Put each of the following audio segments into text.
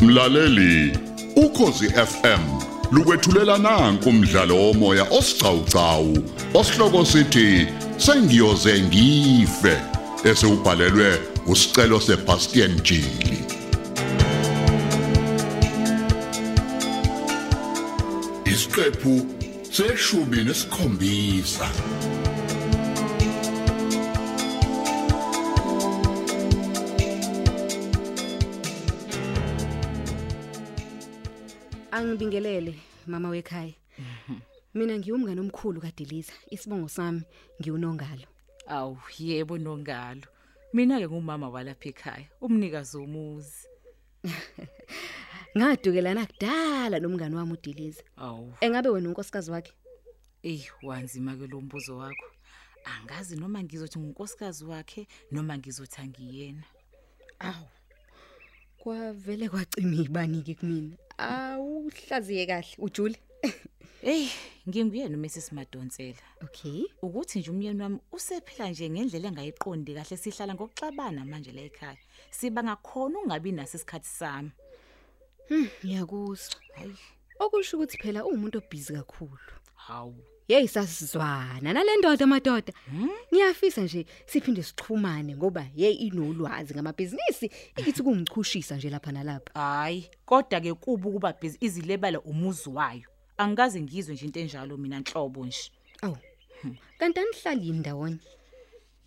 Mlaleli, ukhosi FM lukwethulela nanku umdlalo womoya osiqhawqhawo osihloko sithi sengiyoze ngife esubhalelwe usicelo seBastian Jili. Isiqephu seshumi nesikhombisa. Angibingelele mama wekhaya. Mina ngiyumngane omkhulu kaDeliza. Isibongo sami ngiwunongalo. Awu yebo nongalo. Mina ke ngumama walapha ekhaya, umnikazi womuzi. Ngadukelana kudala nomngane wami uDeliza. Awu, Engabe wena unkosikazi wakhe? eh wanzima ke lo mbuzo wakho. Angazi noma ngizothi ngunkosikazi wakhe noma ngizothi angiyena. Awu. Kwavele kwacima ibanike kumina. Awuhlaziye kahle ujule. Hey, nginguyena uMrs Madonsela. Okay. Ukuthi nje umyeni wami usephila nje ngendlela engayiqondi kahle sihlala ngokuxabana manje la ekhaya. Siba ngakhona ungabi naso isikhathi sami. Ngiyakuzwa. Hayi, Okusho ukuthi phela umuntu obhizi kakhulu. hawu. Hey sasizwana nalendoda madoda. Ngiyafisa nje siphinde sixhumane ngoba hey inolwazi ngamabhizinisi ikithi kungichushisa nje lapha nalapha. Hayi, kodwa ke kuba ukuba busy izilebala umuzi wayo. Angikaze ngizwe nje into enjalo mina nhlobo nje. Awu. Kanti anihlali indawonye.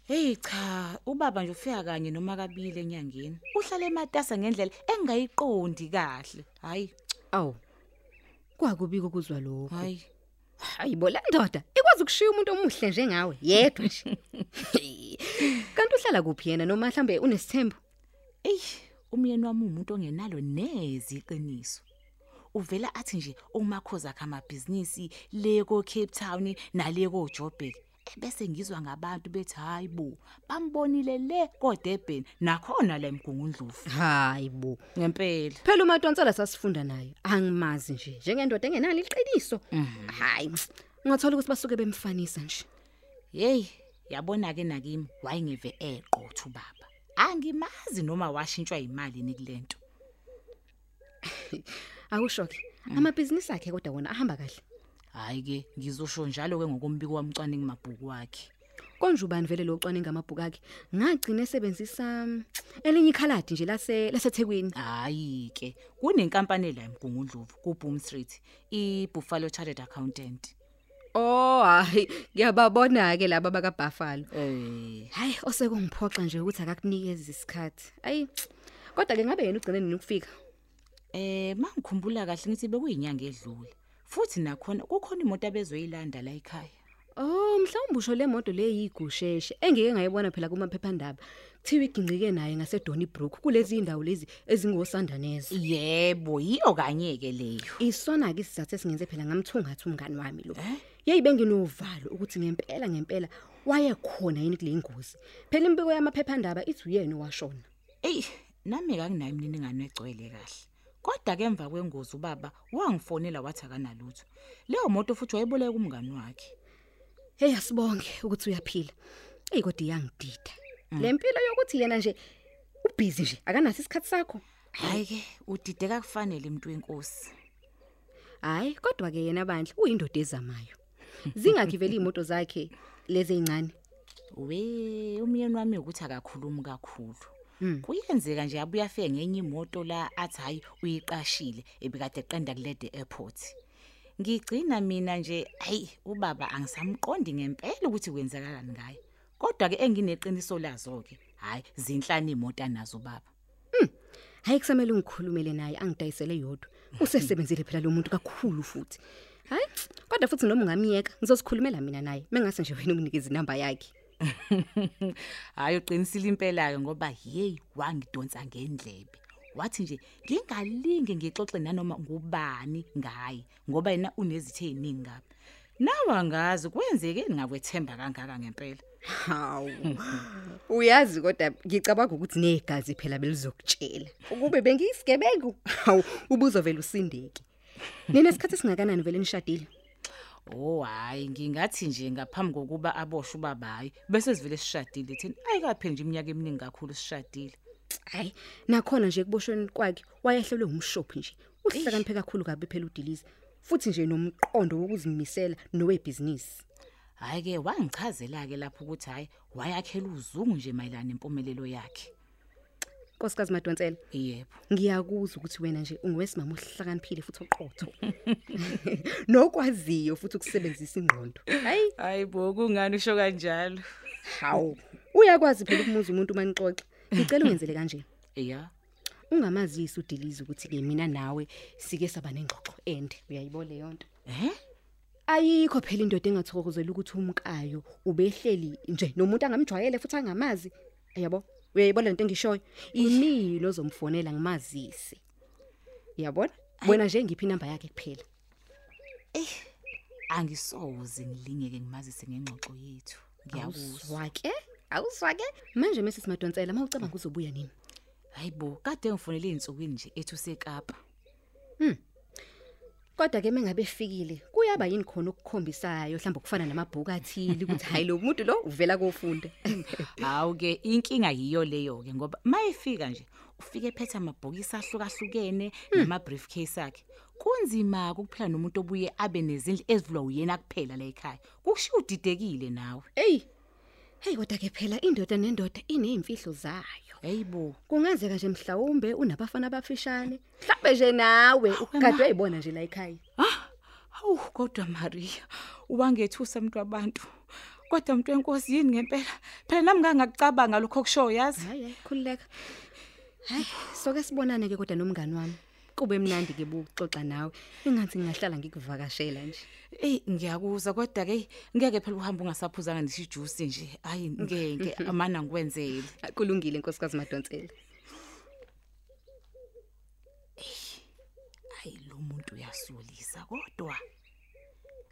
Hey cha, ubaba nje ufika kanye noma kabili enyangeni. Uhlala ematasa ngendlela engayiqondi kahle. Hayi, Awu. Kwakubika ukuzwa lokho. hayi. Hayibo la ndoda ikwazi ukushiya umuntu omuhle njengawe yedwa nje. Kanti uhlala kuphi yena noma mhlambe unesithembu? Ey, umyeni wami umuntu ongenalo nezi iqiniso. Uvela athi nje umakhoza akhe amabhizinisi leko Cape Town naleko Joburg. Ebese ngizwa ngabantu bethi hayibo, bambonile le koDurban nakhona la emgungundlovu. Hayibo. Ngempela. Phela uMatonsela sasifunda naye. Angimazi nje njengendoda engenalo iqiniso. Hayi. Ngathola ukuthi basuke bemfanisa nje. Hey, yabona ke nakimi wayengeve eqotha ubaba. Angimazi noma washintshwa imali ni kulento. Akusho-ke amabhizinisi akhe kodwa wona ahamba kahle. Hayi ke ngizosho njalo ke ngokombiko wamcwaningi mabhuku wakhe. Konje ubani vele lo cwaninga amabhuku akhe? Ngagcina esebenzisa mm, elinye ikhaladi nje lase laseThekwini. Hayi ke kunenkampani la emgungundlovu ku Boom Street, i Buffalo Chartered Accountant. Oh hayi ngiyababona ke laba baka Buffalo. Eh, Hayi osekungiphoxa nje ukuthi akakunikeza isikhathi. Ayi kodwa ke ngabe yena ugcine nini ukufika? eh mangikhumbula kahle ngithi bekuyinyanga edlule. Futhi nakhona kukhona imoto abezoyilanda la ekhaya. Oh mhlawumbe usho le moto le yigusheshe engeke ngayibona phela kuma phephandaba. Kuthiwa igingqike naye ngase Donnybrook kulezi indawo lezi ezingosandoneze. Yebo, yiyo kanye ke leyo. Isona ke isizathu esingenze phela ngamthungatha umngani wami lo. Yeyi benginovalo ukuthi ngempela ngempela wayekhona yini kule ngozi. Phela impiko yamaphephandaba ithi uyena owashona. Ey, nami akanginayo imininingwane egcwele kahle. Kodwa ke emva kwengozi ubaba wangifonela wathi akanalutho. Leyo moto futhi wayeboleka umngani wakhe. Hey asibonge ukuthi uyaphila. Ey kodwa iyangidida. Lempilo yokuthi yena nje ubhizi nje akanaso isikhathi sakho. Hayi ke, udideka kufanele umuntu wenkosi. Hayi kodwa ke yena bandle uyindoda ezamayo. Zingakhi vele imoto zakhe lezi ezincane. We, umyeni wami ukuthi akakhulumi kakhulu. Kuyenzeka nje abuya afike ngenye imoto la athi hayi uyiqashile ebikade eqenda kulede airport. Ngigcina mina nje hayi ubaba angisamqondi ngempela ukuthi kwenzakalani ngaye. Kodwa ke engineqiniso lazo ke, hayi zinhlanu imoto anazo baba. Hayi kusamele ungikhulumele naye angidayisele yodwa. Usesebenzile phela lo muntu kakhulu futhi. Hayi kodwa futhi noma ungamiyeka ngizosikhulumela mina naye. Mengase nje wena unginikeze inamba yakhe. Hayi uqinisile impela ke ngoba hey wangidonsa ngendlebe. Wathi nje ngingalinge ngixoxe nanoma ngubani ngaye ngoba yena unezithe eziningi ngapi. Nawe angazi kwenzeke ningakwethemba kangaka ngempela. Hawu. Uyazi kodwa ngicabanga ukuthi negazi phela belizokutshela. Ukube bengiyisigebengu. Hawu ubuzovela usindeki. Nina isikhathi singakanani vele nishadile? Oh hayi ngingathi nje ngaphambi kokuba aboshwe ubabayi bese sivele sishadile thina. Ayikapheli nje iminyaka eminingi kakhulu sishadile. Hayi nakhona nje kuboshweni kwakhe wayehlelwe umshophi nje. Uhlakaniphe kakhulu kabi phela udilize futhi nje nomqondo wokuzimisela nowebhizinisi. Hayi ke wangichazela ke lapho ukuthi hayi wayakhela uzungu nje mayelana nempumelelo yakhe. Nkosikazi madonsela. Yebo. Ngiyakuzwa ukuthi wena nje ungowesimama ohlakaniphile futhi oqotho. Nokwaziyo futhi ukusebenzisa ingqondo. Hayi. Hayi bo kungani usho kanjalo? Hawu. Uyakwazi phela ukumuza umuntu manixoxa ngicela ungenzele kanje. Ya ungamazisi udilize ukuthi ke mina nawe sike saba nengxoxo ende. Uyayibona leyo nto? Eh ayikho phela indoda engathokozela ukuthi umkayo ubehleli nje nomuntu angamjwayele futhi angamazi. Yabo uyayibona lento engishoyo imilo ozomfonela ngimazisi yabona wena nje ngiphi inamba yakhe kuphela? Angisoze ngilingeke ngimazise ngengxoxo yethu. Ngiyakuzwa. Awuzwa ke awuzwa ke manje mase simadonsela mawucabanga uzobuya nini? Hayibo kade ngifonele izinsukwini nje ethu sekapa kodwa ke mengabe efikile kuyaba yini khona okukhombisayo? Mhlawumbe ukufana namabhuku athili ukuthi hayi lo muntu lo uvela kofunde hawu ke inkinga yiyo leyo ke ngoba mayefika nje ufike phethe amabhokisi ahlukahlukene nama briefcase akhe. Kunzima ukuphila nomuntu obuye abe nezindlu ezivulwa uyena kuphela la ekhaya. Kushiya udidekile nawe. Hey hey kodwa ke phela indoda nendoda inezimfihlo zayo. Hayibo kungenzeka nje mhlawumbe unabafana abafishane mhlawumbe nje nawe ukade uyibona nje la ekhaya. Hawu kodwa Maria ubangethusa umuntu wabantu. Kodwa umuntu wenkosi yini ngempela? Phela nami ngangakucabanga lokho kusho yazi? Hayi hayi khulileka hayi soke sibonane ke kodwa nomngani wami. Kube mnandi ke buxoxa nawe. Engathi ngingahlala ngikuvakashela nje. Ey ngiyakuzwa kodwa ke ngeke phela uhamba ungasaphuzanga nesijuice nje. Hayi ngeke amana ngikwenzele. Kulungile nkosikazi madonsela. Hayi lo muntu uyasolisa kodwa.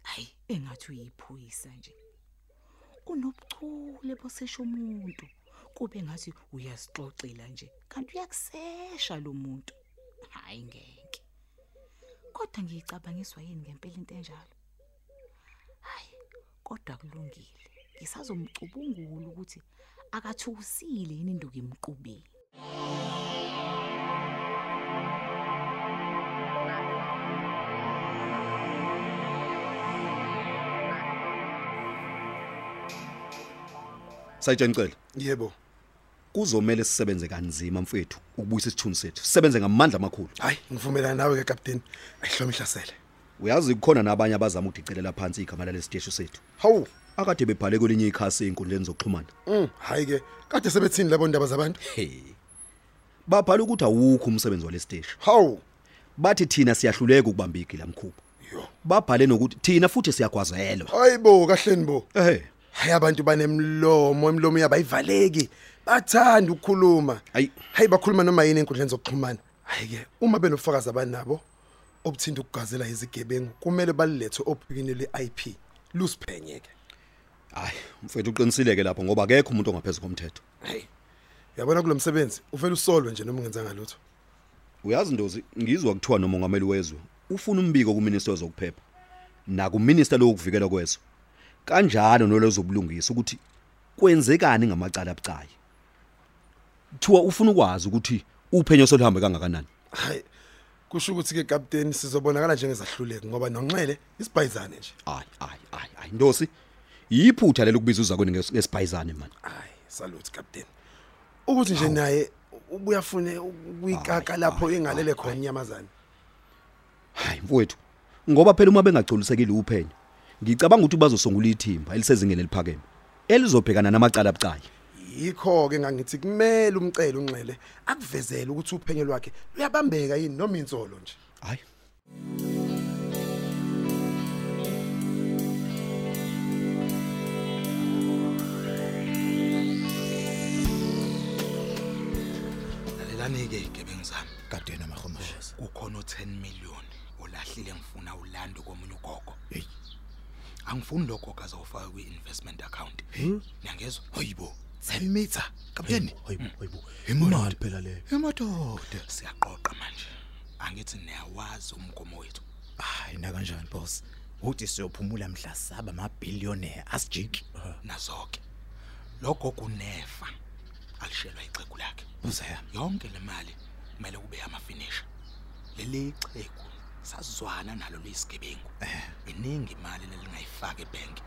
Hayi engathi uyiphoyisa nje. Unobuchule bosesho umuntu. Kube ngathi uyasixoxela nje. Kanti uyakusesha lo muntu. Hayi ngeke kodwa ngiyicabangiswa yini ngempela into enjalo hayi kodwa kulungile ngisazomcubungula ukuthi akathusile yini induku imqubeni Sayitshencela. Yebo. Kuzomela sisebenze kanzima mfethu ukubuyisa isithunzi sethu. Sisebenze ngamandla amakhulu. Hayi, ngivumelana nawe ke captain. Ayihloma ihlasele. Uyazi kukhona nabanye abazama ukudicelela phansi igama lalesiteshi sethu. Hawu. Akade bebhale kwelinye ikhasi ezinkundleni zokuxhumana. Mm, hayi ke. Kade sebethini labo ndaba zabantu? Hey. Babhala ukuthi awukho umsebenzi walesiteshi. Hawu. Bathi thina siyahluleka ukubamba igila mkhuba. Yo. Babhale nokuthi thina futhi siyagwazelwa. Hayibo kahleni bo. Ehhe. Hayi abantu banemlomo, emlomo yabayivaleki. Bathanda ukukhuluma. Hayi. Hayi bakhuluma noma yini enkundleni zokuxhumana. Hayi ke, uma benofakazi abanabo obuthinta ukugazela izigebengu, kumele balilethe ophikini leIP. Lusiphenyeke. Hayi, mfethu uqinisile lapho ngoba akekho umuntu ongaphezulu komthetho. Hey. Yabona kulomsebenzi, uvela usolwe nje noma ungenzanga lutho. Uyazi Ndozi, ngizwa kuthiwa nomongameli wezwe ufuna umbiko kuminister wezokuphepha na kuminister lokuvikela kwezwe. Kanjalo nolozobulungisa ukuthi kwenzekani ngamacala abucayi. Thiwa ufuna ukwazi ukuthi uphenyo soluhambe kangakanani. Hayi. Kusho ukuthi ke captain sizobonakala njengezahluleki ngoba nonxele isibhayizane nje. Hayi, hayi, hayi, hayi Ndosi. Yiphutha lelo kubiza uzakweni ngesibhayizane man. Hayi, salute captain. Ukuthi nje naye ubuyafune ukuyikaka lapho engalele khona inyamazana. Hayi mfowethu. Ngoba phela uma bengagculisekile uphenyo, ngicabanga ukuthi bazosungula ithimba elisezingeni eliphakeme elizobhekana namacala abucayi. Yikho ke ngangithi kumele umcele unxele akuvezele ukuthi uphenyo lwakhe luyabambeka yini noma insolo nje. Hayi. lalelani ke igebengu zami kadena mahomoshesi kukhona u10 million olahlile ngifuna ulando komunye ugogo. Hey. Angifuni lokho kazawufaka kwi-investment account. Niyangezwa? Hayibo. Semitha kapteni. Hmm. hayibo hayibo Imali. imali phela le. Emadoda siyaqoqa manje. Angithi niyawazi umgomo wethu. Hayi na kanjani boss? Uthi siyophumula mhla saba ama billionaire asijiki nazoke. Lokho kunefa. Alishelwa ixhegu lakhe. Boss yami. yonke le mali kumele kube yamafinisha. Leli xhegu sazwana nalo lesigebengu. Iningi imali lelingayifaka ebank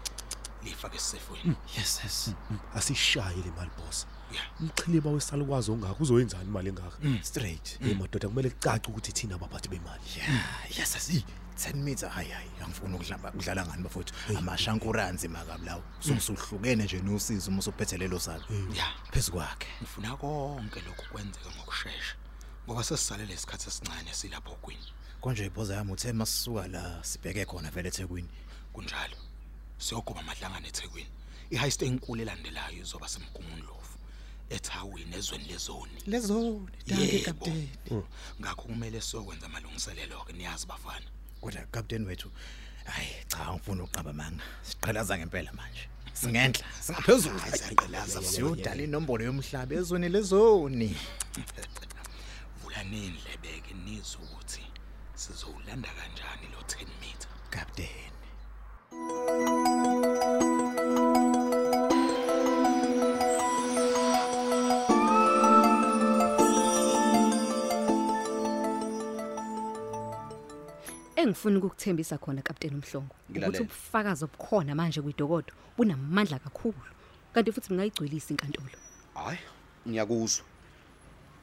lifake esefweni Yes yes. Asishaye le mali boss. yeah. Umchiliba wesalukwazi ongaka uzoyenzani imali engaka? Straight. Hey madoda kumele cace ukuthi thina abaphathi bemali. Yeah, yes asi. 10 meter hayi hayi angifuni ukudlala kudlala ngani bafowethu? Amashankuranzi makabi lawo. Sokusuhlukene nje nosizo uma usuphethe lelo saka yeah. Phezukwakhe ngifuna konke lokhu kwenzeka ngokusheshsha ngoba sesisalele isikhathi esincane silapho kwini. Konje ibhoza yami uthe masisuka la sibheke khona vele eThekwini. Kunjalo. Siyogoba amahlangano eThekwini. I-heist enkulu elandelayo izoba semgungundlovu ethawini ezweni lezoni. Lezo danke Yebo. captain ngakho kumele siyokwenza amalungiselelo ke niyazi bafana. Kodwa captain wethu hayi cha ngifuna uqaba manga siqhelaza ngempela manje. Singenhla singaphezulu. Siyaqhelaza, siyodala inombolo yomhlaba ezweni lezoni. Vulanini lebeke? Nizwe ukuthi sizowulanda kanjani lo 10 meter? Captain Engifuna ukukuthembisa khona kapteni Mhlongo Ngilalela. ukuthi ubufakazi obukhona manje kwidokodo bunamandla kakhulu kanti futhi ngayigcwelisa inkantolo. hayi ngiyakuzwa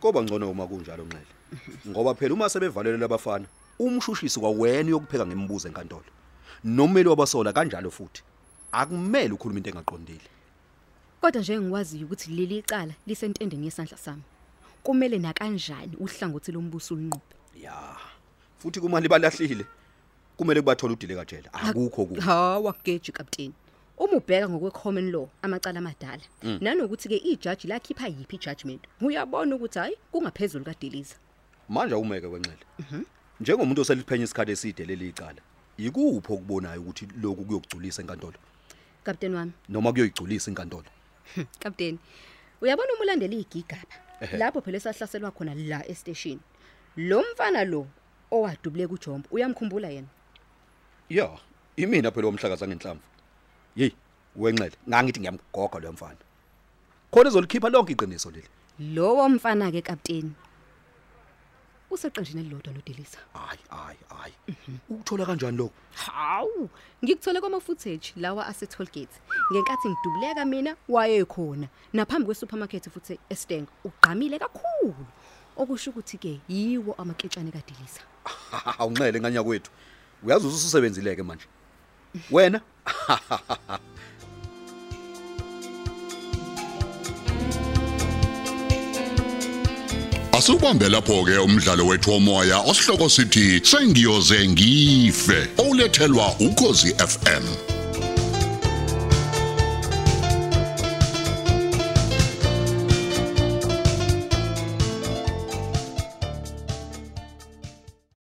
koba ngcono uma kunjalo nxele ngoba phela uma sebevalele labafana umshushisi kwawena yokupheka ngembuzo enkantolo nomeli wabasola kanjalo futhi akumele ukhuluma into engaqondile Kodwa nje ngikwaziyo ukuthi leli icala lisentendeni yesandla sami. Kumele na kanjani uhlangothi lombuso ulinqobe. ya futhi kumali balahlile kumele kubathola udile kajela akukho ku Hawa geji kapteni. Uma ubheka ngokwe common law amacala amadala nanokuthi ke ijaji lakhipha yipi judgment uyabona ukuthi hayi kungaphezulu kaDeliza. manje umeke kwenxele njengomuntu oseliphenya isikhathi eside leli icala ikupho okubonayo ukuthi lokhu kuyokugculisa enkantolo Kapteni wami. Noma kuyoyigculisa inkantolo? Kapteni, uyabona uma ulandela igigaba lapho phela esahlaselwa khona la estation. Lo mfana lo owadubule kuJombo uyamkhumbula yena. ya imina phela omhlakaza ngenhlamvu. Hey wenxele. Ngangithi ngiyamgoga lo mfana. Khona ezolikhipha lonke iqiniso leli. Lowo mfana ke kapteni. Useqenjini elilodwa noDelisa. hayi hayi hayi ukuthola kanjani lokho Hawu, ngikuthole kwama footage lawa ase toll gate. Ngenkathi ngidubuleka mina waye khona naphambi kwe supermarket futhi eSteng. Ugqamile kakhulu. Okusho ukuthi ke yiwo amaketshane kaDelisa. awunxele nganya kwethu uyazi ususebenzileke manje wena Asubambe lapho ke umdlalo wethu womoya osihloko sithi sengiyoze ngife olethelwa ukozi FM